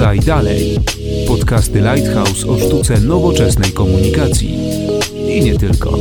Podaj dalej. Podcasty Lighthouse o sztuce nowoczesnej komunikacji. I nie tylko.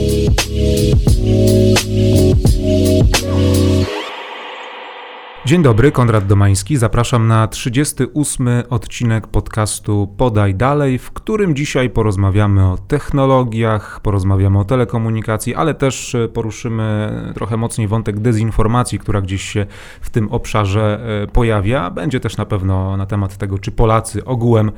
Dzień dobry, Konrad Domański. Zapraszam na 38 odcinek podcastu Podaj Dalej, w którym dzisiaj porozmawiamy o technologiach, porozmawiamy o telekomunikacji, ale też e, poruszymy trochę mocniej wątek dezinformacji, która gdzieś się w tym obszarze e, pojawia. Będzie też na pewno na temat tego, czy Polacy ogółem,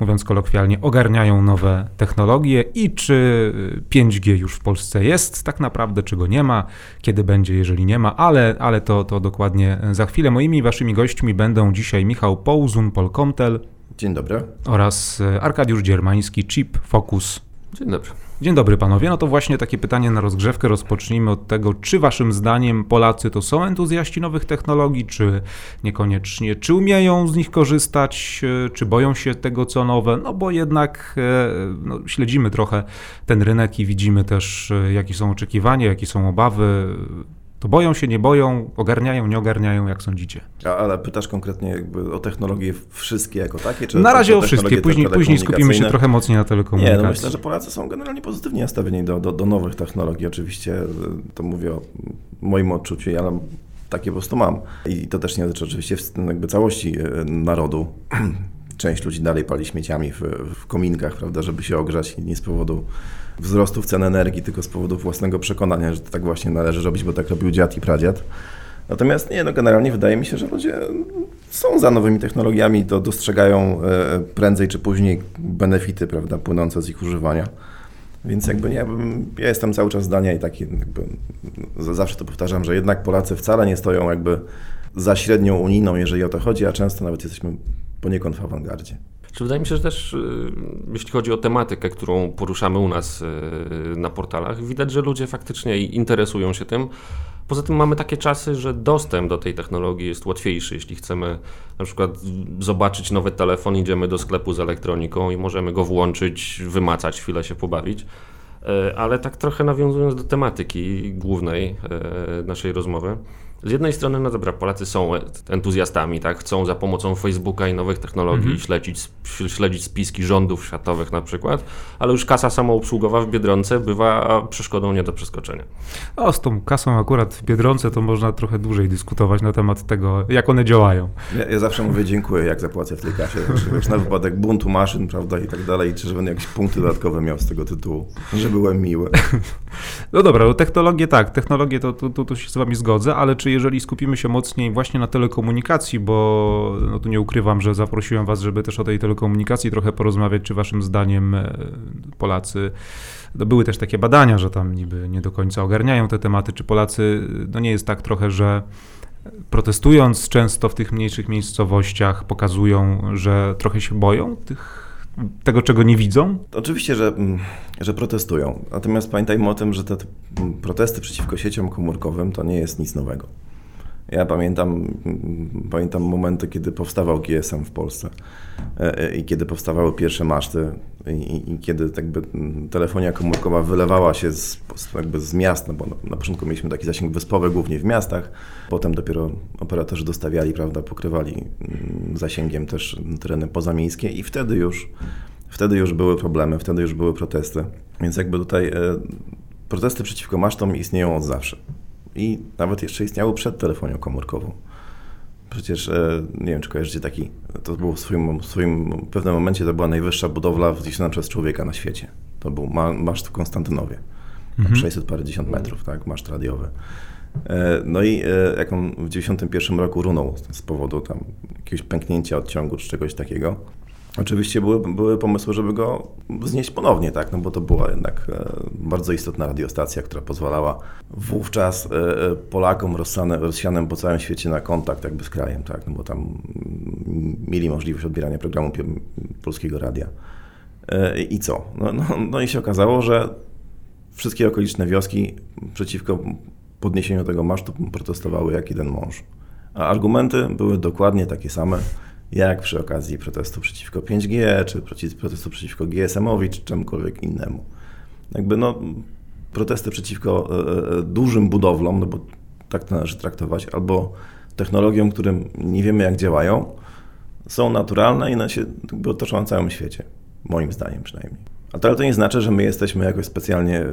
mówiąc kolokwialnie, ogarniają nowe technologie i czy 5G już w Polsce jest tak naprawdę, czy go nie ma, kiedy będzie, jeżeli nie ma, ale, ale to, to dokładnie za chwilę chwilę moimi waszymi gośćmi będą dzisiaj Michał Połzun, Polkomtel. Dzień dobry. Oraz e, Arkadiusz Dziermański, Chip Focus. Dzień dobry. Dzień dobry panowie. No to właśnie takie pytanie na rozgrzewkę. Rozpocznijmy od tego, czy waszym zdaniem Polacy to są entuzjaści nowych technologii, czy niekoniecznie, czy umieją z nich korzystać, e, czy boją się tego, co nowe, no bo jednak e, no, śledzimy trochę ten rynek i widzimy też, jakie są oczekiwania, jakie są obawy to boją się, nie boją, ogarniają, nie ogarniają, jak sądzicie? A, ale pytasz konkretnie jakby o technologie wszystkie jako takie? Czy na razie o wszystkie, później, później skupimy się trochę mocniej na telekomunikacji. Nie, no myślę, że Polacy są generalnie pozytywnie nastawieni do, do, do nowych technologii. Oczywiście e, to mówię o moim odczuciu, ja takie po prostu mam. I to też nie dotyczy oczywiście jakby całości e, narodu. Część ludzi dalej pali śmieciami w, w kominkach, prawda, żeby się ogrzać nie z powodu wzrostów cen energii, tylko z powodu własnego przekonania, że to tak właśnie należy robić, bo tak robił dziad i pradziad. Natomiast nie, no generalnie wydaje mi się, że ludzie są za nowymi technologiami, to dostrzegają e, prędzej czy później benefity, prawda, płynące z ich używania. Więc jakby nie, ja jestem cały czas zdania i taki jakby zawsze to powtarzam, że jednak Polacy wcale nie stoją jakby za średnią unijną, jeżeli o to chodzi, a często nawet jesteśmy poniekąd w awangardzie. Czy wydaje mi się, że też y, jeśli chodzi o tematykę, którą poruszamy u nas y, na portalach, widać, że ludzie faktycznie interesują się tym. Poza tym mamy takie czasy, że dostęp do tej technologii jest łatwiejszy. Jeśli chcemy na przykład zobaczyć nowy telefon, idziemy do sklepu z elektroniką i możemy go włączyć, wymacać, chwilę się pobawić. Y, ale tak trochę nawiązując do tematyki głównej naszej rozmowy, z jednej strony, no dobra, Polacy są entuzjastami, tak? Chcą za pomocą Facebooka i nowych technologii -hmm. śledzić, śledzić spiski rządów światowych na przykład, ale już kasa samoobsługowa w Biedronce bywa przeszkodą nie do przeskoczenia. O, z tą kasą akurat w Biedronce to można trochę dłużej dyskutować na temat tego, jak one działają. Ja, ja zawsze mówię dziękuję, jak zapłacę w tej kasie, wiesz, na wypadek buntu maszyn, prawda, i tak dalej, czy że będę jakieś punkty dodatkowe miał z tego tytułu, że byłem miły. No dobra, no technologie tak, technologie to, to, to, to się z wami zgodzę, ale czy jeżeli skupimy się mocniej właśnie na telekomunikacji, bo no tu nie ukrywam, że zaprosiłem Was, żeby też o tej telekomunikacji trochę porozmawiać, czy Waszym zdaniem e, Polacy, no były też takie badania, że tam niby nie do końca ogarniają te tematy, czy Polacy, no nie jest tak trochę, że protestując często w tych mniejszych miejscowościach pokazują, że trochę się boją tych tego, czego nie widzą? Oczywiście, że, mm, że protestują. Natomiast pamiętajmy o tym, że te protesty przeciwko sieciom komórkowym to nie jest nic nowego. Ja pamiętam, pamiętam momenty, kiedy powstawał GSM w Polsce e, e, i kiedy powstawały pierwsze maszty i, i kiedy jakby telefonia komórkowa wylewała się z, jakby z miast, no bo na, na początku mieliśmy taki zasięg wyspowy głównie w miastach, potem dopiero operatorzy dostawiali, prawda, pokrywali zasięgiem też tereny pozamiejskie i wtedy już, wtedy już były problemy, wtedy już były protesty. Więc jakby tutaj e, protesty przeciwko masztom istnieją od zawsze i nawet jeszcze istniały przed telefonią komórkową. Przecież, e, nie wiem, czy kojarzycie taki, to był w swoim, w swoim pewnym momencie to była najwyższa budowla wzniesiona przez człowieka na świecie. To był maszt w Konstantynowie. Mhm. 600 parędziesiąt metrów, tak, maszt radiowy. E, no i e, jak on w 91 roku runął z powodu tam jakiegoś pęknięcia odciągu czy czegoś takiego, Oczywiście były, były pomysły, żeby go wznieść ponownie, tak? no bo to była jednak e, bardzo istotna radiostacja, która pozwalała wówczas e, e, Polakom rozsianym, po całym świecie na kontakt jakby z krajem, tak? no bo tam mieli możliwość odbierania programu Polskiego Radia. I co? No, no, no i się okazało, że wszystkie okoliczne wioski przeciwko podniesieniu tego masztu protestowały jak jeden mąż. A argumenty były dokładnie takie same jak przy okazji protestu przeciwko 5G, czy protestu przeciwko GSM-owi, czy czemukolwiek innemu. Jakby no, protesty przeciwko e, e, dużym budowlom, no bo tak należy traktować, albo technologiom, którym nie wiemy jak działają, są naturalne i one się otoczą na całym świecie. Moim zdaniem przynajmniej. A to, ale to nie znaczy, że my jesteśmy jakoś specjalnie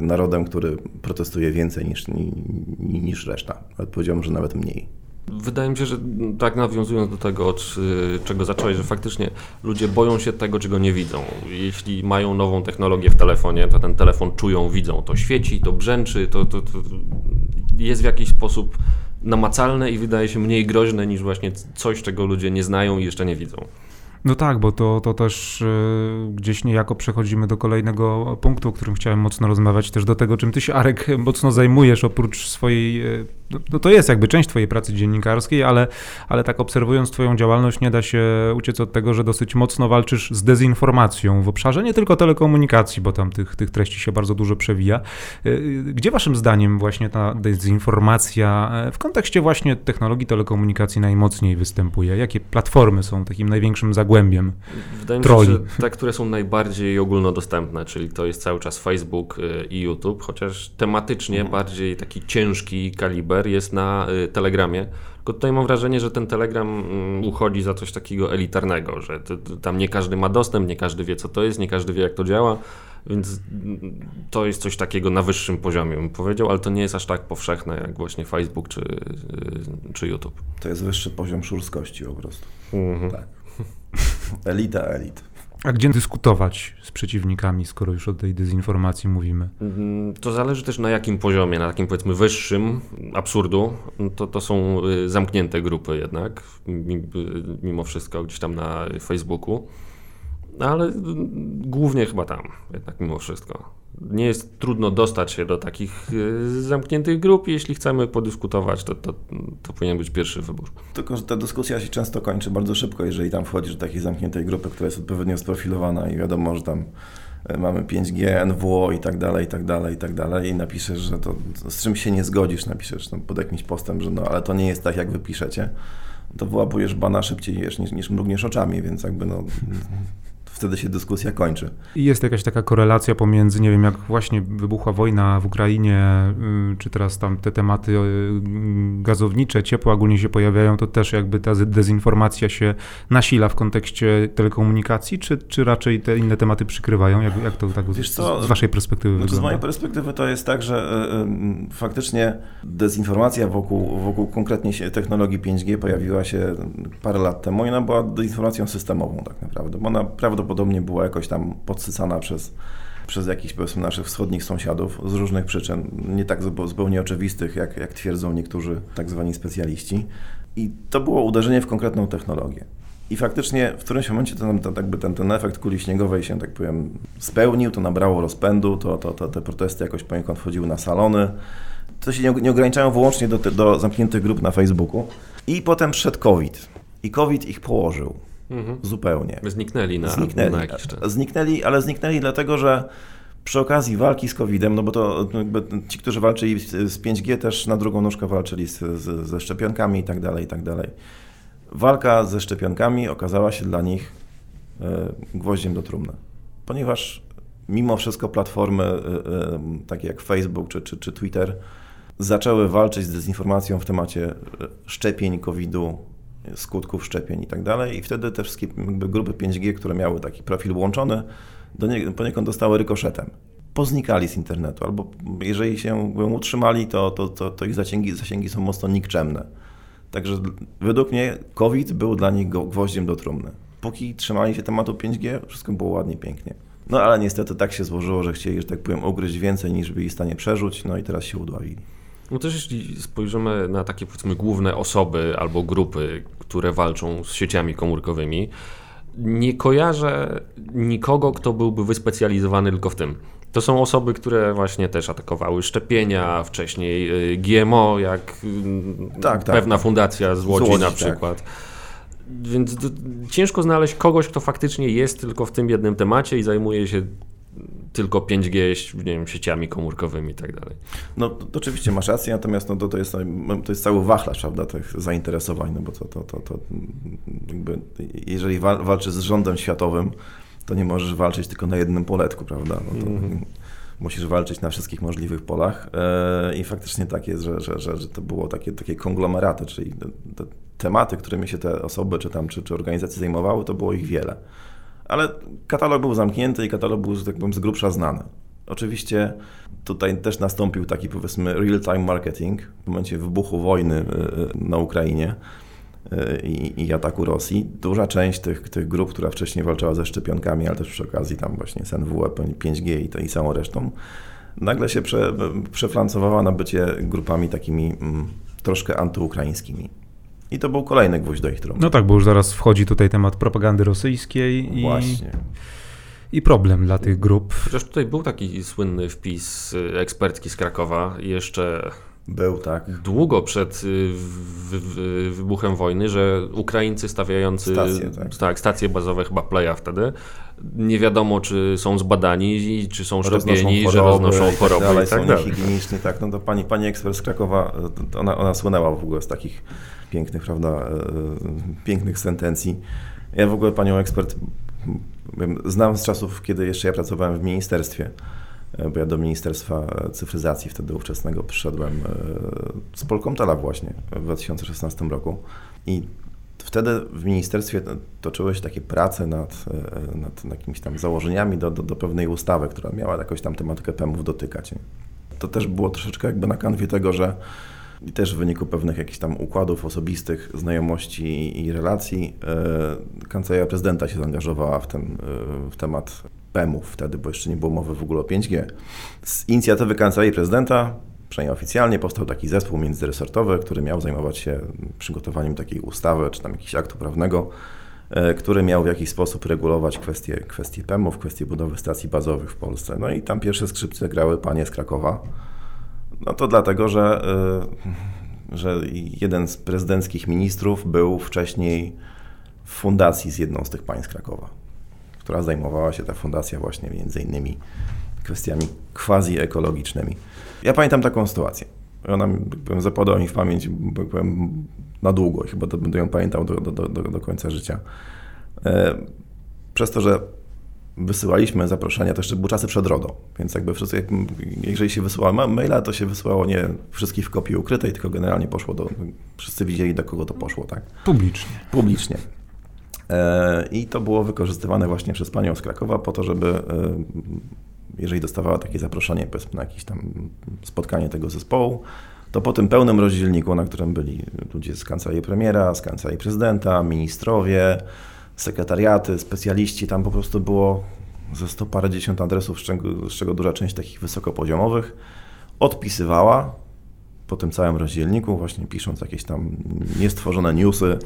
narodem, który protestuje więcej niż, ni, ni, niż reszta. Powiedziałbym, że nawet mniej. Wydaje mi się, że tak nawiązując do tego, od y, czego zacząłeś, że faktycznie ludzie boją się tego, czego nie widzą. Jeśli mają nową technologię w telefonie, to ten telefon czują, widzą. To świeci, to brzęczy, to, to, to jest w jakiś sposób namacalne i wydaje się mniej groźne niż właśnie coś, czego ludzie nie znają i jeszcze nie widzą. No tak, bo to, to też y, gdzieś niejako przechodzimy do kolejnego punktu, o którym chciałem mocno rozmawiać, też do tego, czym ty się, Arek, mocno zajmujesz oprócz swojej y, no, to jest jakby część Twojej pracy dziennikarskiej, ale, ale tak obserwując Twoją działalność, nie da się uciec od tego, że dosyć mocno walczysz z dezinformacją w obszarze nie tylko telekomunikacji, bo tam tych, tych treści się bardzo dużo przewija. Y, y, gdzie Waszym zdaniem właśnie ta dezinformacja e, w kontekście właśnie technologii telekomunikacji najmocniej występuje? Jakie platformy są takim największym zagłębiem Wydaje mi troli? się, że te, które są najbardziej ogólnodostępne, czyli to jest cały czas Facebook y, i YouTube, chociaż tematycznie Mhm. bardziej taki ciężki kaliber jest na y, Telegramie. Tylko tutaj mam wrażenie, że ten Telegram mm, uchodzi za coś takiego elitarnego, że tam nie każdy ma dostęp, nie każdy wie co to jest, nie każdy wie jak to działa, więc mm, to jest coś takiego na wyższym poziomie bym powiedział, ale to nie jest aż tak powszechne jak właśnie Facebook czy, y, czy YouTube. To jest wyższy poziom szurskości po prostu. Mhm. Tak. Elita elit. A gdzie dyskutować z przeciwnikami, skoro już o tej dezinformacji mówimy? Mm, To zależy też na jakim poziomie, na takim powiedzmy wyższym absurdu, to, to są y, zamknięte grupy jednak, y, mimo wszystko gdzieś tam na Facebooku, ale y, głównie chyba tam, jednak mimo wszystko. Nie jest trudno dostać się do takich y, zamkniętych grup, jeśli chcemy podyskutować, to, to, to powinien być pierwszy wybór. Tylko, że ta dyskusja się często kończy bardzo szybko, jeżeli tam wchodzisz do takiej zamkniętej grupy, która jest odpowiednio sprofilowana i wiadomo, że tam e, mamy 5G, NWO i tak dalej, i tak dalej, i tak dalej i napiszesz, że to z czym się nie zgodzisz, napiszesz tam pod jakimś postem, że no ale to nie jest tak, jak wy piszecie, to wyłapujesz bana szybciej niż, niż mrugniesz oczami, więc jakby no wtedy się dyskusja kończy. I jest jakaś taka korelacja pomiędzy, nie wiem, jak właśnie wybuchła wojna w Ukrainie, y, czy teraz tam te tematy y, gazownicze, ciepło ogólnie się pojawiają, to też jakby ta dezinformacja się nasila w kontekście telekomunikacji, czy, czy raczej te inne tematy przykrywają? Jak, jak to tak Wiesz z, co, z waszej perspektywy Znaczy, z wygląda? mojej perspektywy to jest tak, że y, y, faktycznie dezinformacja wokół, wokół konkretnie się technologii 5G pojawiła się parę lat temu i ona była dezinformacją systemową tak naprawdę, bo ona prawdopodobnie była jakoś tam podsycana przez, przez jakichś powiedzmy naszych wschodnich sąsiadów z różnych przyczyn, nie tak zupe- zupełnie oczywistych, jak, jak twierdzą niektórzy tak zwani specjaliści. I to było uderzenie w konkretną technologię. I faktycznie w którymś momencie ten, ten, jakby ten, ten efekt kuli śniegowej się, tak powiem, spełnił, to nabrało rozpędu, to, to, to te protesty jakoś poniekąd wchodziły na salony. To się nie, nie ograniczają wyłącznie do, do zamkniętych grup na Facebooku. I potem przyszedł COVID. I COVID ich położył zupełnie. Zniknęli na, Zniknęli. na jakiś czas. Zniknęli, ale zniknęli dlatego, że przy okazji walki z COVID-em, no bo to no ci, którzy walczyli z z 5G też na drugą nóżkę walczyli z, z, ze szczepionkami i tak dalej, i tak dalej. Walka ze szczepionkami okazała się dla nich e, gwoździem do trumny, ponieważ mimo wszystko platformy e, e, takie jak Facebook czy, czy, czy Twitter zaczęły walczyć z dezinformacją w temacie szczepień COVID-u, skutków szczepień i tak dalej. I wtedy te wszystkie grupy 5G, które miały taki profil łączony, do nie, poniekąd dostały rykoszetem. Poznikali z internetu, albo jeżeli się utrzymali, to, to, to, to ich zasięgi, zasięgi są mocno nikczemne. Także według mnie COVID był dla nich gwoździem do trumny. Póki trzymali się tematu 5G, wszystko było ładnie, pięknie. No ale niestety tak się złożyło, że chcieli, że tak powiem, ugryźć więcej niż byli w stanie przerzuć, no i teraz się udławili. No też jeśli spojrzymy na takie powiedzmy główne osoby albo grupy, które walczą z sieciami komórkowymi, nie kojarzę nikogo, kto byłby wyspecjalizowany tylko w tym. To są osoby, które właśnie też atakowały szczepienia, wcześniej y, GMO, jak y, Tak, tak. pewna fundacja z Łodzi, Z Łodzi, na tak. przykład. Więc ciężko znaleźć kogoś, kto faktycznie jest tylko w tym jednym temacie i zajmuje się tylko 5G, nie wiem, sieciami komórkowymi i tak dalej. No to, oczywiście masz rację, natomiast no, to, to, jest, to jest cały wachlarz prawda, tych zainteresowań, no bo to, to, to, to jakby, jeżeli wal, walczysz z rządem światowym, to nie możesz walczyć tylko na jednym poletku, prawda? No to, Musisz walczyć na wszystkich możliwych polach e, i faktycznie tak jest, że, że, że, że to było takie, takie konglomeraty, czyli te, te tematy, którymi się te osoby czy tam, czy, czy organizacje zajmowały, to było ich wiele. Ale katalog był zamknięty i katalog był, tak powiem, z grubsza znany. Oczywiście tutaj też nastąpił taki powiedzmy real-time marketing w momencie wybuchu wojny e, na Ukrainie e, i, i, ataku Rosji. Duża część tych, tych grup, która wcześniej walczyła ze szczepionkami, ale też przy okazji tam właśnie z NWE, 5G i, to, i całą resztą, nagle się prze, przeflancowała na bycie grupami takimi mm, troszkę antyukraińskimi. I to był kolejny gwóźdź do ich trumny. No tak, bo już zaraz wchodzi tutaj temat propagandy rosyjskiej i, Właśnie. i problem dla tych grup. Chociaż tutaj był taki słynny wpis y, ekspercki z Krakowa jeszcze był, tak. Długo przed y, wybuchem wojny, że Ukraińcy stawiający stacje, tak. tak, stacje bazowe, chyba Playa wtedy, nie wiadomo, czy są zbadani, czy są szczepieni, że roznoszą choroby i tak dalej. Są niehigieniczni, tak. No to pani, pani ekspert z Krakowa, ona, ona słynęła w ogóle z takich pięknych, prawda, e, e, pięknych sentencji. Ja w ogóle panią ekspert znam z czasów, kiedy jeszcze ja pracowałem w ministerstwie, e, bo ja do Ministerstwa Cyfryzacji wtedy ówczesnego przyszedłem z Polkomtala właśnie w 2016 roku i wtedy w ministerstwie toczyły się takie prace nad, nad, jakimiś tam założeniami do, do, do, pewnej ustawy, która miała jakoś tam tematykę PEM-ów dotykać. To też było troszeczkę jakby na kanwie tego, że i też w wyniku pewnych jakichś tam układów osobistych, znajomości i relacji e, kancelaria prezydenta się zaangażowała w ten e, w temat PEM-ów wtedy, bo jeszcze nie było mowy w ogóle o 5G. Z inicjatywy kancelarii prezydenta, przynajmniej oficjalnie, powstał taki zespół międzyresortowy, który miał zajmować się przygotowaniem takiej ustawy, czy tam jakiegoś aktu prawnego, e, który miał w jakiś sposób regulować kwestie, kwestie PEM-ów, kwestie budowy stacji bazowych w Polsce. No i tam pierwsze skrzypce grały panie z Krakowa, no to dlatego, że, y, że jeden z prezydenckich ministrów był wcześniej w fundacji z jedną z tych państw Krakowa, która zajmowała się ta fundacja właśnie między innymi kwestiami quasi-ekologicznymi. Ja pamiętam taką sytuację. Ona powiem, zapadła mi w pamięć powiem, na długo i chyba będę ją pamiętał do, do, do, do końca życia. E, przez to, że wysyłaliśmy zaproszenia, to jeszcze były czasy przed RODO, więc jakby wszyscy, jak, jeżeli się wysyłało maila, to się wysyłało nie wszystkich w kopii ukrytej, tylko generalnie poszło do, wszyscy widzieli do kogo to poszło, tak? Publicznie. Publicznie. E, I to było wykorzystywane właśnie przez panią z Krakowa po to, żeby e, jeżeli dostawała takie zaproszenie powiedzmy na jakieś tam spotkanie tego zespołu, to po tym pełnym rozdzielniku, na którym byli ludzie z kancelarii premiera, z kancelarii prezydenta, ministrowie, sekretariaty, specjaliści, tam po prostu było ze sto parędziesiąt adresów, z czego, z czego duża część takich wysokopoziomowych, odpisywała po tym całym rozdzielniku, właśnie pisząc jakieś tam niestworzone newsy,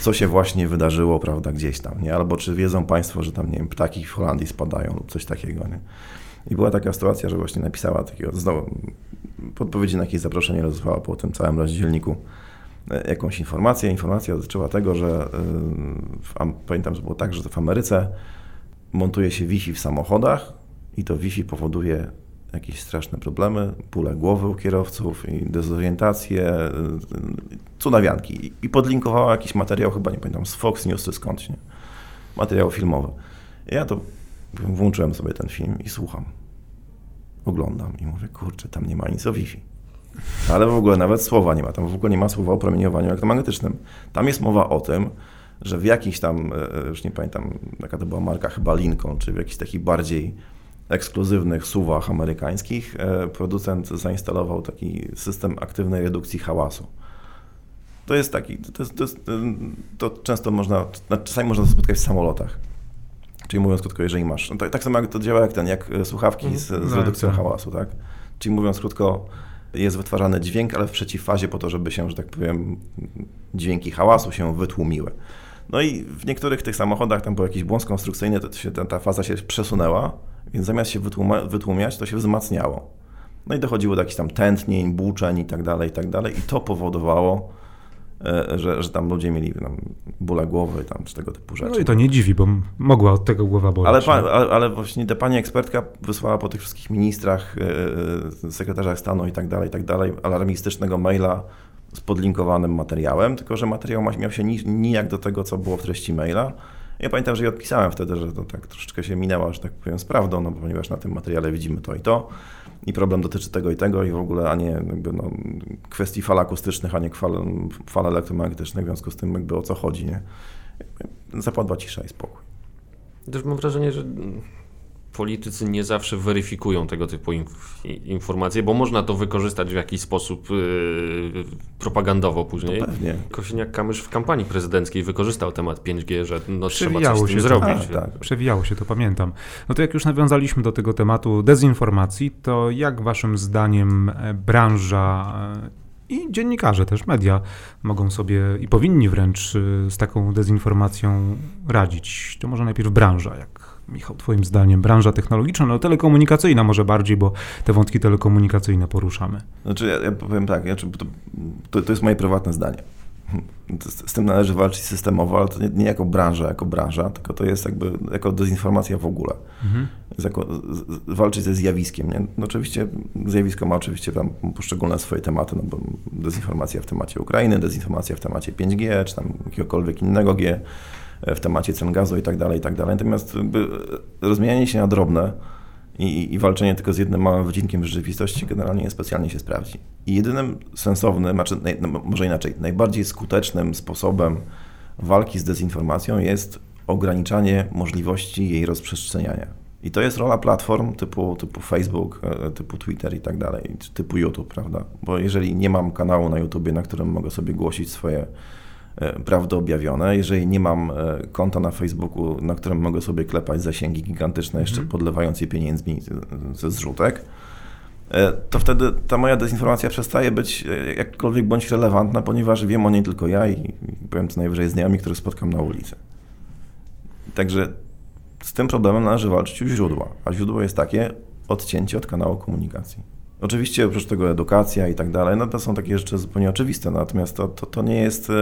co się właśnie wydarzyło, prawda, gdzieś tam, nie? Albo czy wiedzą Państwo, że tam, nie wiem, ptaki w Holandii spadają lub coś takiego, nie? I była taka sytuacja, że właśnie napisała takiego, znowu, podpowiedzi na jakieś zaproszenie rozesłała po tym całym rozdzielniku jakąś informację. Informacja dotyczyła tego, że e, w, pamiętam, że było tak, że w Ameryce montuje się Wi-Fi w samochodach i to Wi-Fi powoduje jakieś straszne problemy, bóle głowy u kierowców i dezorientację, e, cudawianki. I podlinkowała jakiś materiał, chyba nie pamiętam, z Fox News czy skądś, nie? materiał filmowy. Ja to włączyłem sobie ten film i słucham. Oglądam i mówię, kurczę, tam nie ma nic o Wi-Fi. Ale w ogóle nawet słowa nie ma. Tam w ogóle nie ma słowa o promieniowaniu elektromagnetycznym. Tam jest mowa o tym, że w jakichś tam, e, e, już nie pamiętam, jaka to była marka, chyba Lincoln, czy w jakichś takich bardziej ekskluzywnych suwach amerykańskich, e, producent zainstalował taki system aktywnej redukcji hałasu. To jest taki, to, jest, to, jest, to często można, czasami można to spotkać w samolotach. Czyli mówiąc krótko, jeżeli masz, no tak, tak, samo jak to działa jak ten, jak słuchawki z, z mhm. redukcją tak. hałasu, tak? Czyli mówiąc krótko, jest wytwarzany dźwięk, ale w przeciwfazie po to, żeby się, że tak powiem, dźwięki hałasu się wytłumiły. No i w niektórych tych samochodach tam był jakiś błąd konstrukcyjny, to się, ta, faza się przesunęła, więc zamiast się wytłumiać, to się wzmacniało. No i dochodziło do jakichś tam tętnień, buczeń i tak dalej, i tak dalej. I to powodowało, że, że tam ludzie mieli tam bóle głowy tam, czy tego typu rzeczy. No i to nie dziwi, bo mogła od tego głowa boleć. Ale, ale, ale właśnie ta pani ekspertka wysłała po tych wszystkich ministrach, yy, sekretarzach stanu i tak dalej, i tak dalej, alarmistycznego maila z podlinkowanym materiałem, tylko że materiał miał się nijak do tego, co było w treści maila Ja pamiętam, że ja odpisałem wtedy, że to tak troszeczkę się minęło, że tak powiem, z prawdą, no, ponieważ na tym materiale widzimy to i to i problem dotyczy tego i tego i w ogóle, a nie jakby no, kwestii fal akustycznych, a nie fal, fal elektromagnetycznych, w związku z tym jakby o co chodzi, nie? Zapadła cisza i spokój. Też mam wrażenie, że politycy nie zawsze weryfikują tego typu inf informacje, bo można to wykorzystać w jakiś sposób yy, propagandowo później. To pewnie. Kosiniak-Kamysz w kampanii prezydenckiej wykorzystał temat 5G, że no, trzeba coś z tym się to. zrobić. Tak, tak. Przewijało się to, pamiętam. No to jak już nawiązaliśmy do tego tematu dezinformacji, to jak waszym zdaniem e, branża e, i dziennikarze też, media mogą sobie i powinni wręcz e, z taką dezinformacją radzić? To może najpierw branża, jak Michał, twoim zdaniem, branża technologiczna, no telekomunikacyjna może bardziej, bo te wątki telekomunikacyjne poruszamy. Znaczy, ja, ja powiem tak, ja, to, to, to jest moje prywatne zdanie. Z, z tym należy walczyć systemowo, ale to nie, nie, jako branża, jako branża, tylko to jest jakby jako dezinformacja w ogóle. Mhm. Jako, z, walczyć ze zjawiskiem. Nie? No oczywiście zjawisko ma oczywiście tam poszczególne swoje tematy, no bo dezinformacja w temacie Ukrainy, dezinformacja w temacie 5G, czy tam jakiegokolwiek innego G, w temacie cen gazu i tak dalej, i tak dalej. Natomiast rozmienianie się na drobne i, i, walczenie tylko z jednym małym wycinkiem rzeczywistości generalnie niespecjalnie się sprawdzi. I jedynym sensownym, znaczy, no, może inaczej, najbardziej skutecznym sposobem walki z dezinformacją jest ograniczanie możliwości jej rozprzestrzeniania. I to jest rola platform typu, typu Facebook, e, typu Twitter i tak dalej, typu YouTube, prawda? Bo jeżeli nie mam kanału na YouTubie, na którym mogę sobie głosić swoje prawdy objawione. Jeżeli nie mam e, konta na Facebooku, na którym mogę sobie klepać zasięgi gigantyczne, jeszcze mm. podlewając je pieniędzmi ze zrzutek, e, to wtedy ta moja dezinformacja przestaje być jakkolwiek bądź relevantna, ponieważ wiem o niej tylko ja i powiem co najwyżej znajomi, których spotkam na ulicy. Także z tym problemem należy walczyć u źródła, a źródło jest takie odcięcie od kanału komunikacji. Oczywiście oprócz tego edukacja i tak dalej, no to są takie rzeczy zupełnie oczywiste, natomiast to, to, to nie jest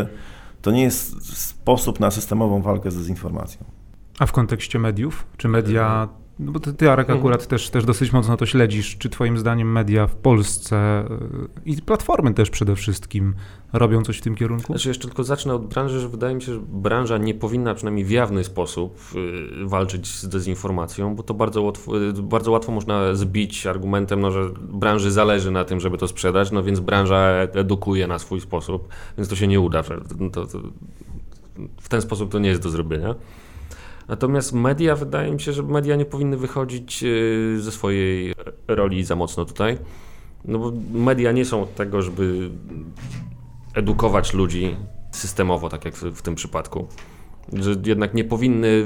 to nie jest sposób na systemową walkę z dezinformacją. A w kontekście mediów? Czy media no bo ty, ty Arek, mhm. akurat też, też dosyć mocno to śledzisz. Czy twoim zdaniem media w Polsce y, i platformy też przede wszystkim robią coś w tym kierunku? Znaczy jeszcze tylko zacznę od branży, że wydaje mi się, że branża nie powinna przynajmniej w jawny sposób y, walczyć z dezinformacją, bo to bardzo łatwo, y, bardzo łatwo można zbić argumentem, no, że branży zależy na tym, żeby to sprzedać, no więc branża edukuje na swój sposób, więc to się nie uda. To, to, w ten sposób to nie jest do zrobienia. Natomiast media, wydaje mi się, że media nie powinny wychodzić e, ze swojej roli za mocno tutaj. No bo media nie są od tego, żeby edukować ludzi systemowo, tak jak w, tym przypadku. Że jednak nie powinny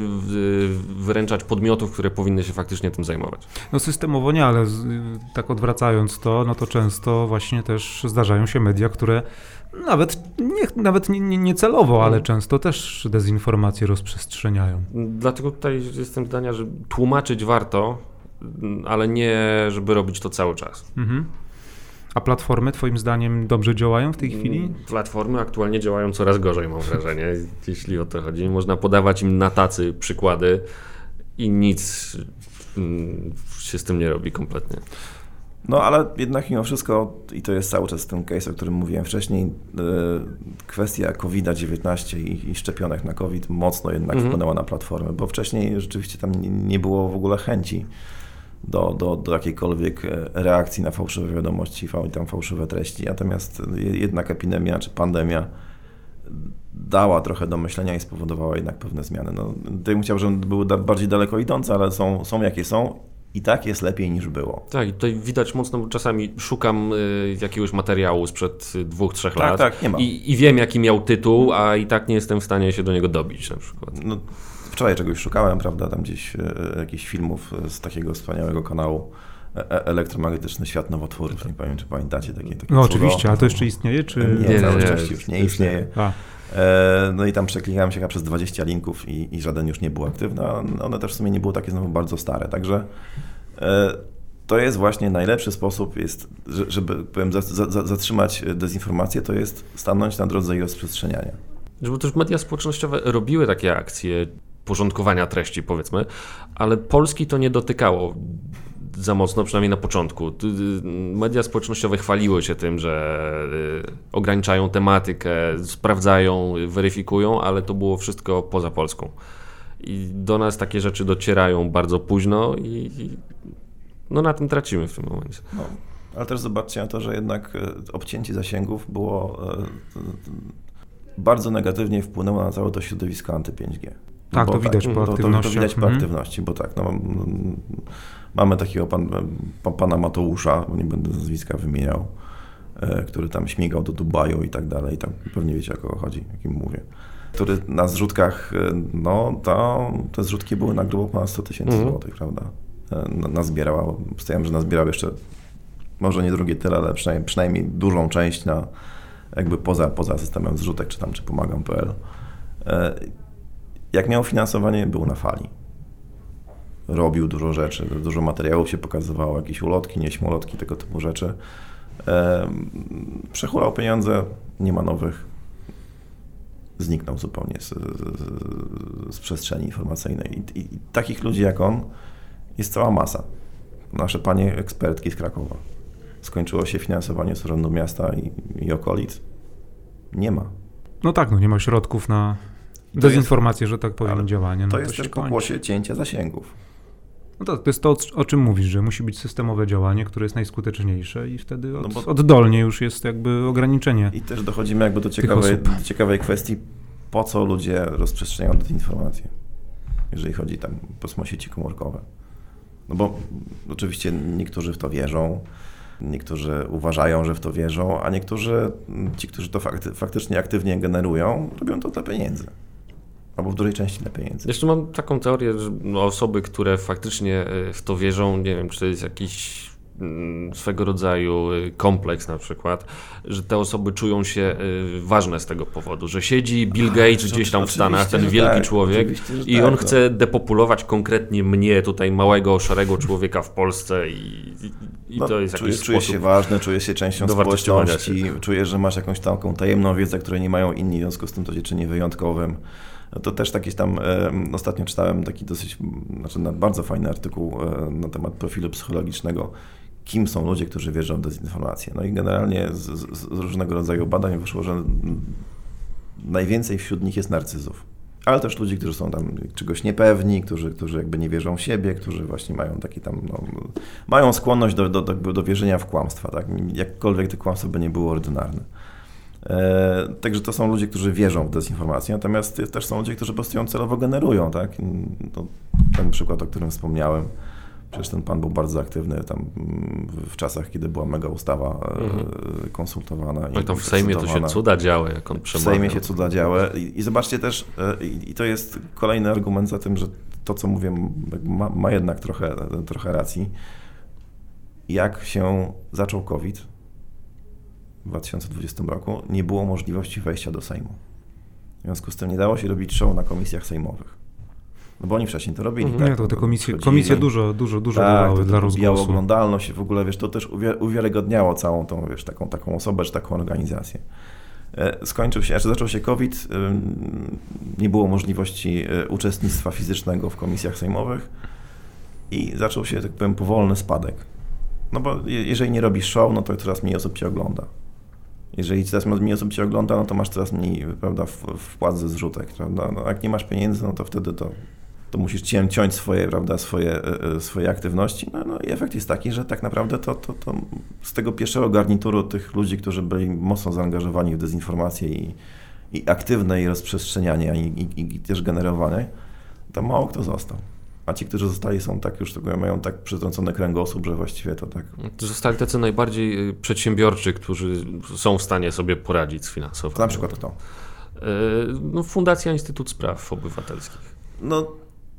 wyręczać podmiotów, które powinny się faktycznie tym zajmować. No systemowo nie, ale z, tak odwracając to, no to często właśnie też zdarzają się media, które nawet nie, nawet nie, nie, nie celowo, ale często też dezinformacje rozprzestrzeniają. Dlatego tutaj jestem zdania, że tłumaczyć warto, ale nie, żeby robić to cały czas. Mhm. A platformy Twoim zdaniem dobrze działają w tej chwili? Mm, platformy aktualnie działają coraz gorzej, mam wrażenie, jeśli o to chodzi. Można podawać im na tacy przykłady i nic mm, się z tym nie robi kompletnie. No ale jednak mimo wszystko, i to jest cały czas ten case, o którym mówiłem wcześniej, e, kwestia COVID-19 i, i szczepionek na COVID mocno jednak mhm. wpłynęła na platformę, bo wcześniej rzeczywiście tam nie było w ogóle chęci do, do, do jakiejkolwiek e, reakcji na fałszywe wiadomości i tam fałszywe treści. Natomiast jednak epidemia czy pandemia dała trochę do myślenia i spowodowała jednak pewne zmiany. No, bym chciał, żeby były bardziej daleko idące, ale są, są jakie są i tak jest lepiej niż było. Tak, i tutaj widać mocno, bo czasami szukam y, jakiegoś materiału sprzed dwóch, trzech tak, lat tak, nie ma. I, I, wiem, jaki miał tytuł, a i tak nie jestem w stanie się do niego dobić na przykład. No, wczoraj czegoś szukałem, prawda, tam gdzieś y, jakichś filmów z takiego wspaniałego kanału e, e, elektromagnetyczny świat nowotworów. Nie pamiętam, czy pamiętacie takie, takie No oczywiście, ale to jeszcze istnieje, czy... Nie, nie już nie istnieje. A. E, no i tam przeklikałem się chyba przez 20 linków i, i żaden już nie był aktywny. One też w sumie nie były takie znowu bardzo stare, także e, to jest właśnie najlepszy sposób, jest, żeby powiem, zatrzymać dezinformację, to jest stanąć na drodze jej rozprzestrzeniania. Żeby też media społecznościowe robiły takie akcje porządkowania treści, powiedzmy, ale Polski to nie dotykało za mocno, przynajmniej na początku. Media społecznościowe chwaliły się tym, że y, ograniczają tematykę, sprawdzają, weryfikują, ale to było wszystko poza Polską. i do nas takie rzeczy docierają bardzo późno i, no na tym tracimy w tym momencie. No, ale też zobaczcie na to, że jednak e, obcięcie zasięgów było bardzo negatywnie wpłynęło na całe to środowisko anty-5G. No tak, to widać po aktywności. To, to widać po mhm. aktywności, bo tak, no, mamy takiego pan, pana Mateusza, nie będę nazwiska wymieniał, e, który tam śmigał do Dubaju i tak dalej, tam pewnie wiecie o kogo chodzi, jakim mówię który na zrzutkach, no to te zrzutki były na grubo ponad 100 tysięcy mm. złotych, prawda? Nazbierała, stawiam, że nazbierał jeszcze może nie drugie tyle, ale przynajmniej, przynajmniej dużą część na jakby poza, poza systemem zrzutek, czy tam, czy pomagam.pl. Jak miał finansowanie, był na fali. Robił dużo rzeczy, dużo materiałów się pokazywało, jakieś ulotki, nieśmolotki, tego typu rzeczy. Przechulał pieniądze, nie ma nowych. Zniknął zupełnie z, z, z przestrzeni informacyjnej. I, I, takich ludzi jak on jest cała masa. Nasze panie ekspertki z Krakowa skończyło się finansowanie z Urzędu Miasta i, i okolic. Nie ma. No tak, no nie ma środków na dezinformację, jest, że tak powiem, działanie. No to, to jest też pokłosie cięcia zasięgów. No to, to jest to, o czym mówisz, że musi być systemowe działanie, które jest najskuteczniejsze i wtedy od, no bo... oddolnie już jest jakby ograniczenie. I też dochodzimy jakby do ciekawej, do ciekawej kwestii, po co ludzie rozprzestrzeniają dezinformację, jeżeli chodzi tam po sieci komórkowe. No bo oczywiście niektórzy w to wierzą, Niektórzy uważają, że w to wierzą, a niektórzy, ci, którzy to fakty, faktycznie aktywnie generują, robią to dla pieniędzy. Albo w dużej części dla pieniędzy. Jeszcze mam taką teorię, że osoby, które faktycznie e, w to wierzą, nie wiem, czy to jest jakiś Mm, swego rodzaju y, kompleks na przykład, że te osoby czują się y, ważne z tego powodu, że siedzi Bill Gates gdzieś tam w Stanach, ten wielki tak, człowiek i on tak, chce no. depopulować konkretnie mnie, tutaj małego, szarego człowieka w Polsce i, i no, to jest jakiś czujesz się ważny, czujesz się częścią społeczności, czujesz, że masz jakąś taką tajemną wiedzę, której nie mają inni, w związku z tym to cię czyni wyjątkowym. No to też jakieś tam, ostatnio czytałem taki dosyć, znaczy bardzo fajny artykuł e, na temat profilu psychologicznego kim są ludzie, którzy wierzą w dezinformację. No i generalnie z, z, z różnego rodzaju badań wyszło, że najwięcej wśród nich jest narcyzów. Ale też ludzi, którzy są tam czegoś niepewni, którzy, którzy jakby nie wierzą w siebie, którzy właśnie mają taki tam, no, mają skłonność do, do, do, do wierzenia w kłamstwa, tak? Jakkolwiek to kłamstwo by nie było ordynarne. E, także to są ludzie, którzy wierzą w dezinformację, natomiast też są ludzie, którzy po prostu ją celowo generują, tak? To ten przykład, o którym wspomniałem, Przecież ten pan był bardzo aktywny tam w czasach, kiedy była mega ustawa mhm. konsultowana. No i to w Sejmie to się cuda działy, jak on przemawiał. W Sejmie się cuda działy I, i zobaczcie też, e, i, i, to jest kolejny argument za tym, że to, co mówię, ma, ma jednak trochę, trochę racji. Jak się zaczął COVID w 2020 roku, nie było możliwości wejścia do Sejmu. W związku z tym nie dało się robić show na komisjach sejmowych. No bo oni wcześniej to robili. Mhm. Tak? Nie, to te komisje, komisje dużo, dużo, dużo tak, dawały dla rozgłosu. oglądalność w ogóle, wiesz, to też uwiarygodniało całą tą, wiesz, taką, taką osobę, czy taką organizację. E, skończył się, znaczy zaczął się COVID, nie było możliwości e, uczestnictwa fizycznego w komisjach sejmowych i zaczął się, tak powiem, powolny spadek. No bo jeżeli nie robisz show, no to coraz mniej osób cię ogląda. Jeżeli coraz mniej osób cię ogląda, no to masz coraz mniej prawda, wpłat ze zrzutek. Prawda? No, jak nie masz pieniędzy, no to wtedy to to musisz ciąć swoje, prawda, swoje, e, e, swoje aktywności. No, no i efekt jest taki, że tak naprawdę to, to, to z tego pierwszego garnituru tych ludzi, którzy byli mocno zaangażowani w dezinformację i, i aktywne jej rozprzestrzenianie i, i, i też generowanie, to mało kto został. A ci, którzy zostali, są tak już tego mają tak przytrącony kręgosłup, że właściwie to tak. Zostali tacy najbardziej y, przedsiębiorczy, którzy są w stanie sobie poradzić z finansowaniem. Na przykład kto? Y, no, Fundacja Instytut Spraw Obywatelskich. No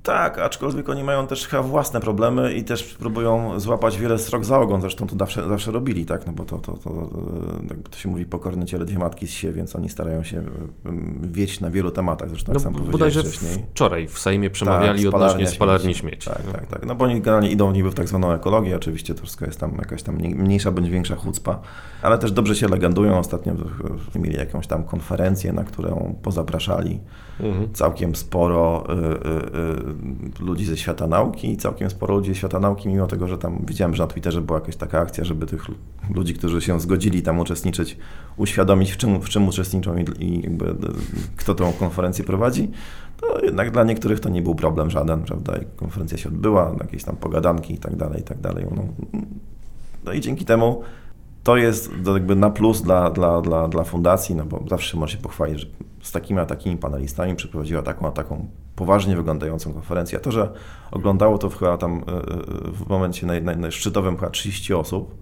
tak, aczkolwiek oni mają też chyba własne problemy i też próbują złapać wiele strok za ogon, zresztą to zawsze, zawsze robili, tak, no bo to, to, to, jakby to się mówi pokorne ciele dwie matki z sie, więc oni starają się wieść na wielu tematach, zresztą no, jak sam bodajże wcześniej. wczoraj w Sejmie przemawiali tak, odnośnie spalarni śmieci. Tak, no. tak, tak, no bo oni generalnie idą niby w tak zwaną ekologię, oczywiście to wszystko jest tam jakaś tam mniejsza bądź większa chucpa, ale też dobrze się legendują, ostatnio mieli jakąś tam konferencję, na którą pozapraszali mhm. całkiem sporo y, y, y, ludzi ze świata nauki i całkiem sporo ludzi ze świata nauki, mimo tego, że tam widziałem, że na Twitterze była jakaś taka akcja, żeby tych ludzi, którzy się zgodzili tam uczestniczyć, uświadomić w czym, w czym uczestniczą i, i jakby, kto tą konferencję prowadzi. to jednak dla niektórych to nie był problem żaden, prawda? I konferencja się odbyła, jakieś tam pogadanki i tak dalej, i tak dalej. No, no i dzięki temu to jest jakby na plus dla, dla, dla, dla fundacji, no bo zawsze można się pochwalić, że z takimi a takimi panelistami przeprowadziła taką a taką poważnie wyglądającą konferencję. A to, że oglądało to chyba tam e, e, w momencie naj, naj, naj szczytowym chyba 30 osób,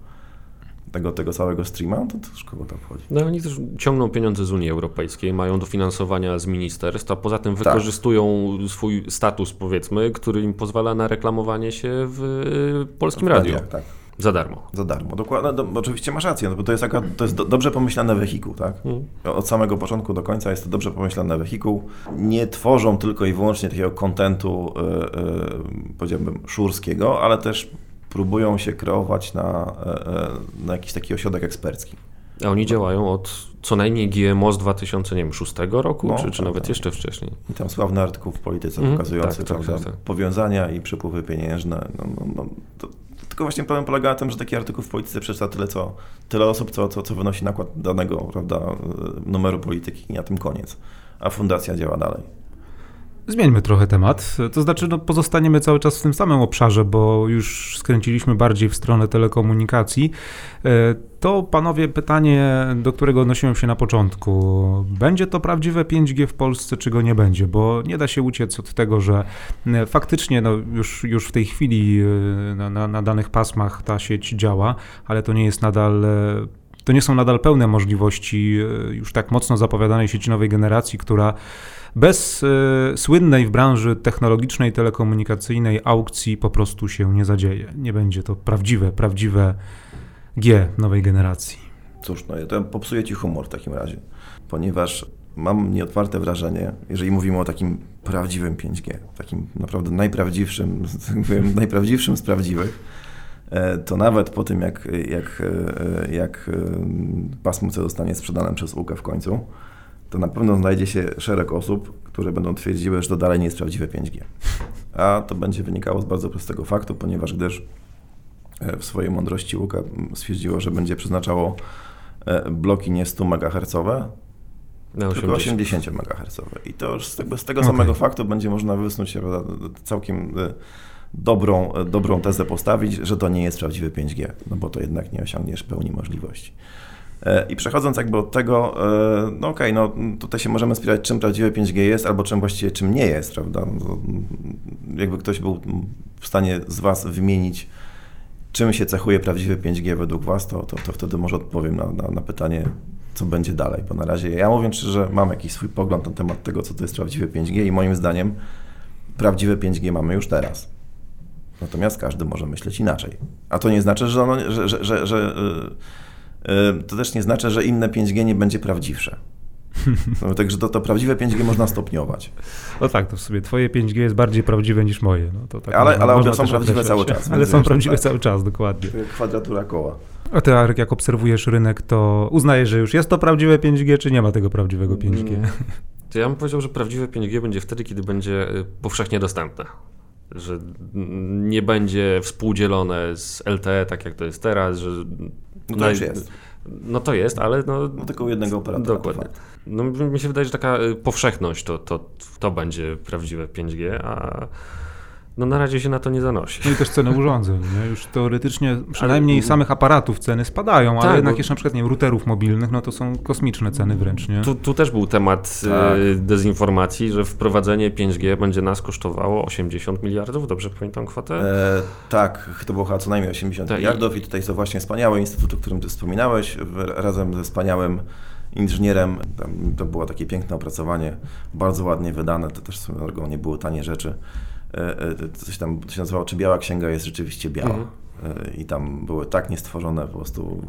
tego, tego całego streama, to też kogo tam wchodzi. No oni też ciągną pieniądze z Unii Europejskiej, mają dofinansowania z ministerstw, a poza tym tak. wykorzystują tak. swój status, powiedzmy, który im pozwala na reklamowanie się w polskim w radiu. Radiach, tak. Za darmo. Za darmo, dokładnie. Do, oczywiście masz rację, no bo to jest, taka, to jest do, dobrze pomyślany wehikuł, tak? Hmm. Od samego początku do końca jest to dobrze pomyślany wehikuł. Nie tworzą tylko i wyłącznie takiego kontentu, yy, yy, powiedziałbym, szurskiego, ale też próbują się kreować na, yy, na jakiś taki ośrodek ekspercki. A oni działają od co najmniej GMO z 2006 roku, no, czy, czy nawet jeszcze wcześniej. I tam sławny artykuł w Polityce mm, pokazujący tak, tak, tak, tak, powiązania i przepływy pieniężne. No, no, no, to, tylko właśnie problem polega na tym, że taki artykuł w polityce przeczyta tyle, co, tyle osób, co, co, co wynosi nakład danego prawda, numeru polityki i na tym koniec. A fundacja działa dalej. Zmieńmy trochę temat. To znaczy, no, pozostaniemy cały czas w tym samym obszarze, bo już skręciliśmy bardziej w stronę telekomunikacji. E, to panowie pytanie, do którego odnosiłem się na początku. Będzie to prawdziwe 5G w Polsce, czy go nie będzie? Bo nie da się uciec od tego, że e, faktycznie no, już, już w tej chwili e, na, na, na danych pasmach ta sieć działa, ale to nie jest nadal to nie są nadal pełne możliwości już tak mocno zapowiadanej sieci nowej generacji, która bez y, słynnej w branży technologicznej, telekomunikacyjnej aukcji po prostu się nie zadzieje. Nie będzie to prawdziwe, prawdziwe G nowej generacji. Cóż, no to popsuje ci humor w takim razie, ponieważ mam nieotwarte wrażenie, jeżeli mówimy o takim prawdziwym 5G, takim naprawdę najprawdziwszym, najprawdziwszym z prawdziwych, e, to nawet po tym, jak, jak, e, jak pasmo C zostanie sprzedane przez UKE w końcu, to na pewno znajdzie się szereg osób, które będą twierdziły, że to dalej nie jest prawdziwe 5G. A to będzie wynikało z bardzo prostego faktu, ponieważ gdyż e, w swojej mądrości Łuka stwierdziło, że będzie przeznaczało e, bloki nie 100 MHz, no, tylko 80 MHz. I to już z tego, z tego okay. samego faktu będzie można wysnuć całkiem e, dobrą, dobrą tezę postawić, że to nie jest prawdziwy 5G, no bo to jednak nie osiągniesz pełni możliwości. E, I przechodząc jakby od tego, e, no okej, okay, no tutaj się możemy spierać, czym prawdziwe 5G jest, albo czym właściwie czym nie jest, prawda? No, jakby ktoś był w stanie z Was wymienić, czym się cechuje prawdziwe 5G według Was, to, to, to wtedy może odpowiem na, na, na pytanie, co będzie dalej, bo na razie ja mówię szczerze, mam jakiś swój pogląd na temat tego, co to jest prawdziwe 5G i moim zdaniem prawdziwe 5G mamy już teraz. Natomiast każdy może myśleć inaczej. A to nie znaczy, że, ono, że, że, że, że yy, to też nie znaczy, że inne 5G nie będzie prawdziwsze. No, także to, to prawdziwe 5G można stopniować. No tak, to w sobie twoje 5G jest bardziej prawdziwe niż moje. No, to tak ale ale one są prawdziwe cały czas. Ale są prawdziwe tak. cały czas, dokładnie. Kwadratura koła. A ty, Arek, jak obserwujesz rynek, to uznajesz, że już jest to prawdziwe 5G, czy nie ma tego prawdziwego 5G? Mm. To ja bym powiedział, że prawdziwe 5G będzie wtedy, kiedy będzie y, powszechnie dostępne. Że nie będzie współdzielone z LTE, tak jak to jest teraz, że no to już jest. No to jest, ale no... no tylko u jednego operatora. Dokładnie. No mi się wydaje, że taka y, powszechność to, to, to będzie prawdziwe 5G, a no na razie się na to nie zanosi. No i też ceny urządzeń, nie? już teoretycznie przynajmniej ale, samych aparatów ceny spadają, tak, ale jednak bo... jeszcze na przykład nie wiem, routerów mobilnych, no to są kosmiczne ceny wręcz, nie? Tu, tu też był temat y, tak. dezinformacji, że wprowadzenie 5G będzie nas kosztowało 80 miliardów, dobrze pamiętam kwotę? E, tak, to było chyba co najmniej 80 tak, miliardów i... tutaj są właśnie wspaniały instytut, o którym ty wspominałeś, razem ze wspaniałym inżynierem. to było takie piękne opracowanie, bardzo ładnie wydane, to też drogą nie były tanie rzeczy. E, e, coś tam to się nazywało, czy biała księga jest rzeczywiście biała. Mhm. E, I tam były tak niestworzone po prostu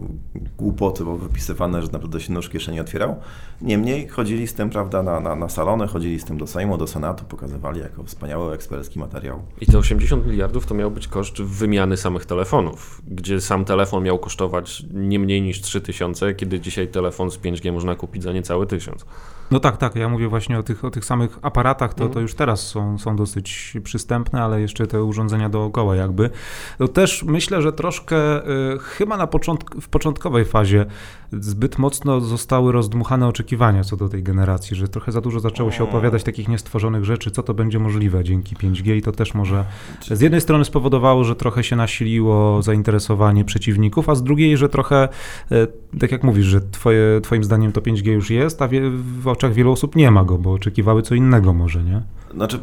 głupoty, bo wypisywane, że naprawdę się nóż kieszeni otwierał. Niemniej chodzili z tym, prawda, na, na, na salony, chodzili z tym do Sejmu, do Senatu, pokazywali jako wspaniały ekspercki materiał. I te 80 miliardów to miał być koszt wymiany samych telefonów, gdzie sam telefon miał kosztować nie mniej niż 3000, kiedy dzisiaj telefon z 5G można kupić za niecały 1000. No tak, tak. Ja mówię właśnie o tych, o tych samych aparatach, to, to mhm. już teraz są, są dosyć przystępne, ale jeszcze te urządzenia dookoła jakby. To też myślę, że troszkę y, chyba na początk w początkowej fazie zbyt mocno zostały rozdmuchane oczekiwania co do tej generacji, że trochę za dużo zaczęło się opowiadać takich niestworzonych rzeczy, co to będzie możliwe dzięki 5G i to też może z jednej strony spowodowało, że trochę się nasiliło zainteresowanie przeciwników, a z drugiej, że trochę, y, tak jak mówisz, że twoje, twoim zdaniem to 5G już jest, a w oczach wielu osób nie ma go, bo oczekiwały co innego może, nie? Znaczy,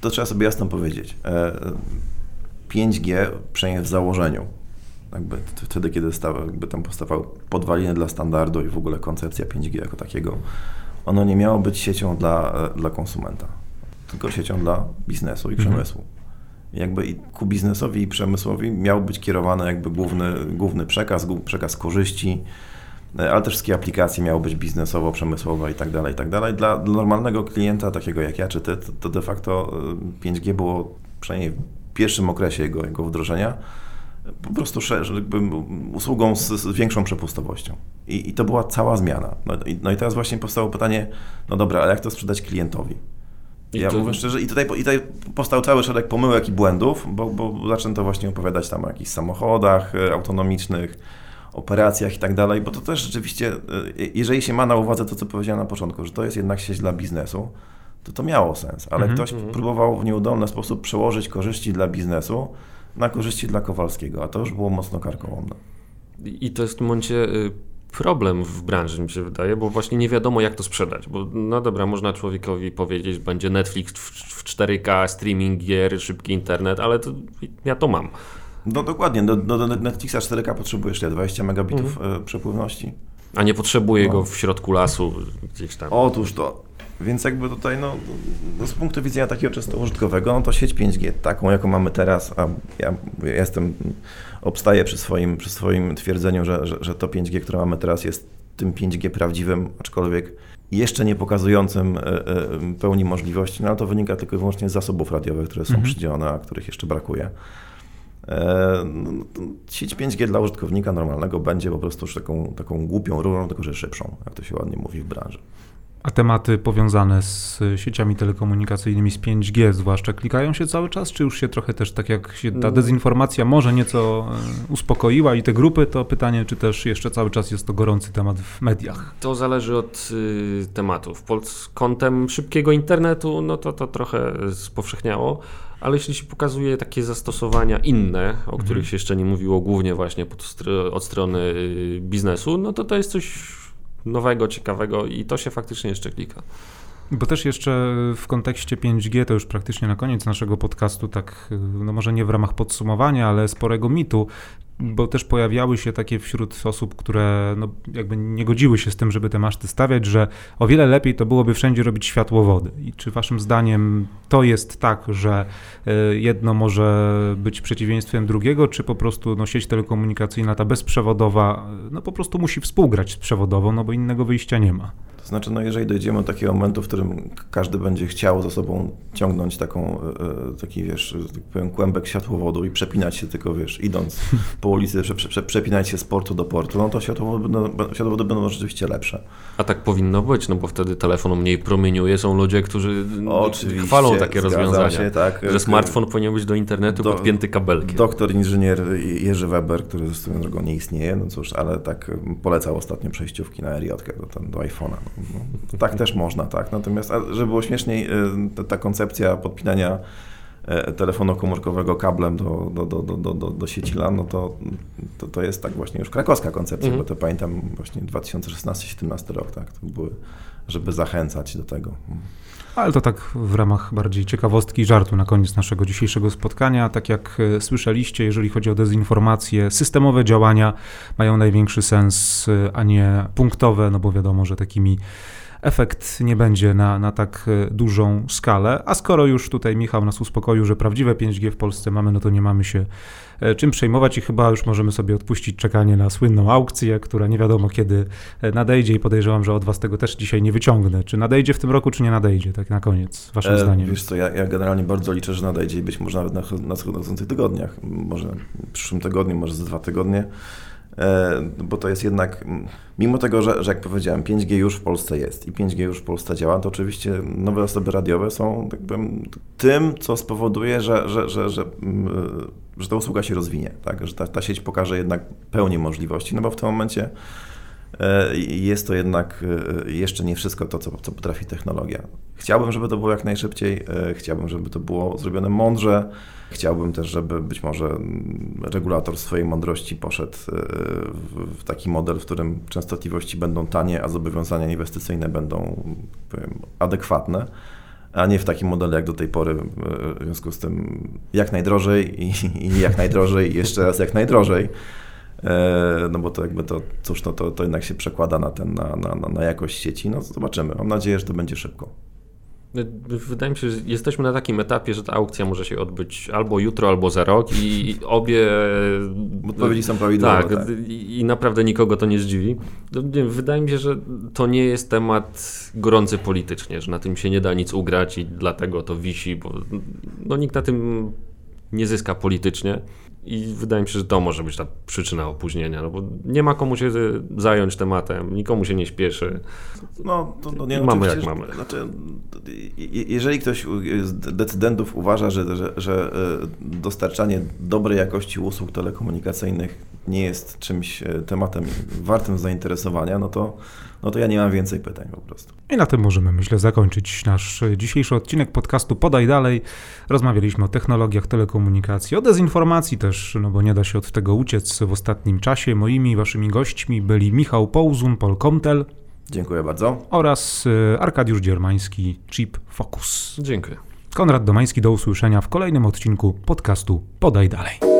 to trzeba sobie jasno powiedzieć. 5G, przynajmniej w założeniu, jakby wtedy, kiedy stał, jakby tam powstawały podwaliny dla standardu i w ogóle koncepcja 5G jako takiego, ono nie miało być siecią dla, dla konsumenta, tylko siecią dla biznesu i mhm. przemysłu. Jakby i ku biznesowi i przemysłowi miał być kierowany jakby główny, główny przekaz, przekaz korzyści, E, ale też wszystkie aplikacje miały być biznesowo, przemysłowo i tak dalej, i tak dalej. Dla, dla normalnego klienta, takiego jak ja czy ty, to, to de facto 5G e, było przynajmniej w pierwszym okresie jego, jego wdrożenia po prostu jakby usługą z, z, większą przepustowością. I, I, to była cała zmiana. No i, no i, teraz właśnie powstało pytanie, no dobra, ale jak to sprzedać klientowi? I ja to... mówię szczerze, i tutaj, i tutaj powstał cały szereg pomyłek i błędów, bo, bo zaczęto właśnie opowiadać tam o jakichś samochodach e, autonomicznych, operacjach i tak dalej, bo to też rzeczywiście, e, jeżeli się ma na uwadze to, co powiedziałem na początku, że to jest jednak sieć dla biznesu, to to miało sens, ale mhm. ktoś mhm. próbował w nieudolny sposób przełożyć korzyści dla biznesu na korzyści dla Kowalskiego, a to już było mocno karkołomne. I to jest w tym momencie y, problem w branży, mi się wydaje, bo właśnie nie wiadomo, jak to sprzedać. Bo no dobra, można człowiekowi powiedzieć, że będzie Netflix w 4K, streaming gier, szybki internet, ale to, ja to mam. No dokładnie, do, do Netflixa 4K potrzebujesz ile? 20 megabitów mhm. E, przepływności? A nie potrzebuje no. go w środku lasu gdzieś tam. Otóż to. Więc jakby tutaj, no, no, z punktu widzenia takiego czysto użytkowego, no to sieć 5G, taką jaką mamy teraz, a ja, ja jestem, obstaję przy swoim, przy swoim twierdzeniu, że, że, że to 5G, które mamy teraz jest tym 5G prawdziwym, aczkolwiek jeszcze nie pokazującym e, e, pełni możliwości, no ale to wynika tylko i wyłącznie z zasobów radiowych, które są mhm. przydzielone, a których jeszcze brakuje. E, no, sieć 5G dla użytkownika normalnego będzie po prostu już taką, taką głupią rurą, tylko że szybszą, jak to się ładnie mówi w branży. A tematy powiązane z sieciami telekomunikacyjnymi, z 5G zwłaszcza, klikają się cały czas, czy już się trochę też tak jak się ta mm. dezinformacja może nieco e, uspokoiła i te grupy, to pytanie, czy też jeszcze cały czas jest to gorący temat w mediach? To zależy od y, tematów. Pod kątem szybkiego internetu, no to to trochę spowszechniało, ale jeśli się pokazuje takie zastosowania inne, o których mhm. się jeszcze nie mówiło, głównie właśnie od strony y, biznesu, no to to jest coś nowego, ciekawego i to się faktycznie jeszcze klika. Bo też jeszcze w kontekście 5G, to już praktycznie na koniec naszego podcastu, tak, no może nie w ramach podsumowania, ale sporego mitu, bo też pojawiały się takie wśród osób, które no, jakby nie godziły się z tym, żeby te maszty stawiać, że o wiele lepiej to byłoby wszędzie robić światłowody. I czy waszym zdaniem to jest tak, że e, jedno może być przeciwieństwem drugiego, czy po prostu no, sieć telekomunikacyjna, ta bezprzewodowa, no po prostu musi współgrać z przewodową, no bo innego wyjścia nie ma? Znaczy, no jeżeli dojdziemy do takiego momentu, w którym każdy będzie chciał za sobą ciągnąć taką, e, e, taki wiesz, tak powiem, kłębek światłowodu i przepinać się tylko, wiesz, idąc po ulicy, prze, prze, przepinać się z portu do portu, no to światłowody będą, światłowody będą rzeczywiście lepsze. A tak powinno być, no bo wtedy telefon mniej promieniuje, są ludzie, którzy Oczywiście, chwalą takie rozwiązania, się, tak. że smartfon powinien być do internetu do, podpięty kabelkiem. Doktor inżynier Jerzy Weber, który swoją drogą nie istnieje, no cóż, ale tak polecał ostatnio przejściówki na RJ do, do iPhone'a. No, tak też można, tak. Natomiast, żeby było śmieszniej, y, ta, ta koncepcja podpinania e, telefonu komórkowego kablem do, do, do, do, do, do sieci LAN, no to, to, to jest tak właśnie już krakowska koncepcja, mhm. bo to pamiętam właśnie 2016-17 rok, tak, to były, żeby zachęcać do tego. Ale to tak w ramach bardziej ciekawostki i żartu na koniec naszego dzisiejszego spotkania. Tak jak e, słyszeliście, jeżeli chodzi o dezinformację, systemowe działania mają największy sens, e, a nie punktowe, no bo wiadomo, że takimi efekt nie będzie na, na tak e, dużą skalę. A skoro już tutaj Michał nas uspokoił, że prawdziwe 5G w Polsce mamy, no to nie mamy się czym przejmować i chyba już możemy sobie odpuścić czekanie na słynną aukcję, która nie wiadomo kiedy e, nadejdzie i podejrzewam, że od was tego też dzisiaj nie wyciągnę. Czy nadejdzie w tym roku, czy nie nadejdzie, tak na koniec, waszym e, zdaniem? Wiesz co, ja, ja, generalnie bardzo liczę, że nadejdzie i być może nawet na nadchodzących tygodniach, może w przyszłym tygodniu, może za dwa tygodnie. E, bo to jest jednak, mimo tego, że, że jak powiedziałem, 5G już w Polsce jest i 5G już w Polsce działa, to oczywiście nowe osoby radiowe są tak tym, co spowoduje, że, że, że, że, że ta usługa się rozwinie, tak? że ta, ta sieć pokaże jednak pełnię możliwości, no bo w tym momencie jest to jednak e, jeszcze nie wszystko to, co, co potrafi technologia. Chciałbym, żeby to było jak najszybciej, chciałbym, żeby to było zrobione mądrze, Chciałbym też, żeby być może regulator swojej mądrości poszedł e, w taki model, w którym częstotliwości będą tanie, a zobowiązania inwestycyjne będą powiem, adekwatne, a nie w takim modelu jak do tej pory. E, w związku z tym jak najdrożej i, i jak najdrożej jeszcze raz jak najdrożej. E, no bo to jakby to, cóż, no to, to jednak się przekłada na, ten, na, na, na jakość sieci. No zobaczymy. Mam nadzieję, że to będzie szybko. Wydaje mi się, że jesteśmy na takim etapie, że ta aukcja może się odbyć albo jutro, albo za rok i obie... Odpowiedzi są prawidłowe. Tak, tak. I, naprawdę nikogo to nie zdziwi. No, wydaje mi się, że to nie jest temat gorący politycznie, że na tym się nie da nic ugrać i dlatego to wisi, bo no, nikt na tym nie zyska politycznie. I wydaje mi się, że to może być ta przyczyna opóźnienia, no bo nie ma komu się zająć tematem, nikomu się nie śpieszy. No, to, to nie no, mamy jak mamy. Znaczy, jeżeli ktoś z decydentów uważa, że, że, że e, dostarczanie dobrej jakości usług telekomunikacyjnych nie jest czymś e, tematem wartym zainteresowania, no to no to ja nie mam więcej pytań po prostu. I na tym możemy, myślę, zakończyć nasz dzisiejszy odcinek podcastu Podaj Dalej. Rozmawialiśmy o technologiach telekomunikacji, o dezinformacji też, no bo nie da się od tego uciec w ostatnim czasie. Moimi waszymi gośćmi byli Michał Połzun, Paul Komtel. Dziękuję bardzo. Oraz e, Arkadiusz Dziermański, Chip Focus. Dziękuję. Konrad Domański, do usłyszenia w kolejnym odcinku podcastu Podaj Dalej.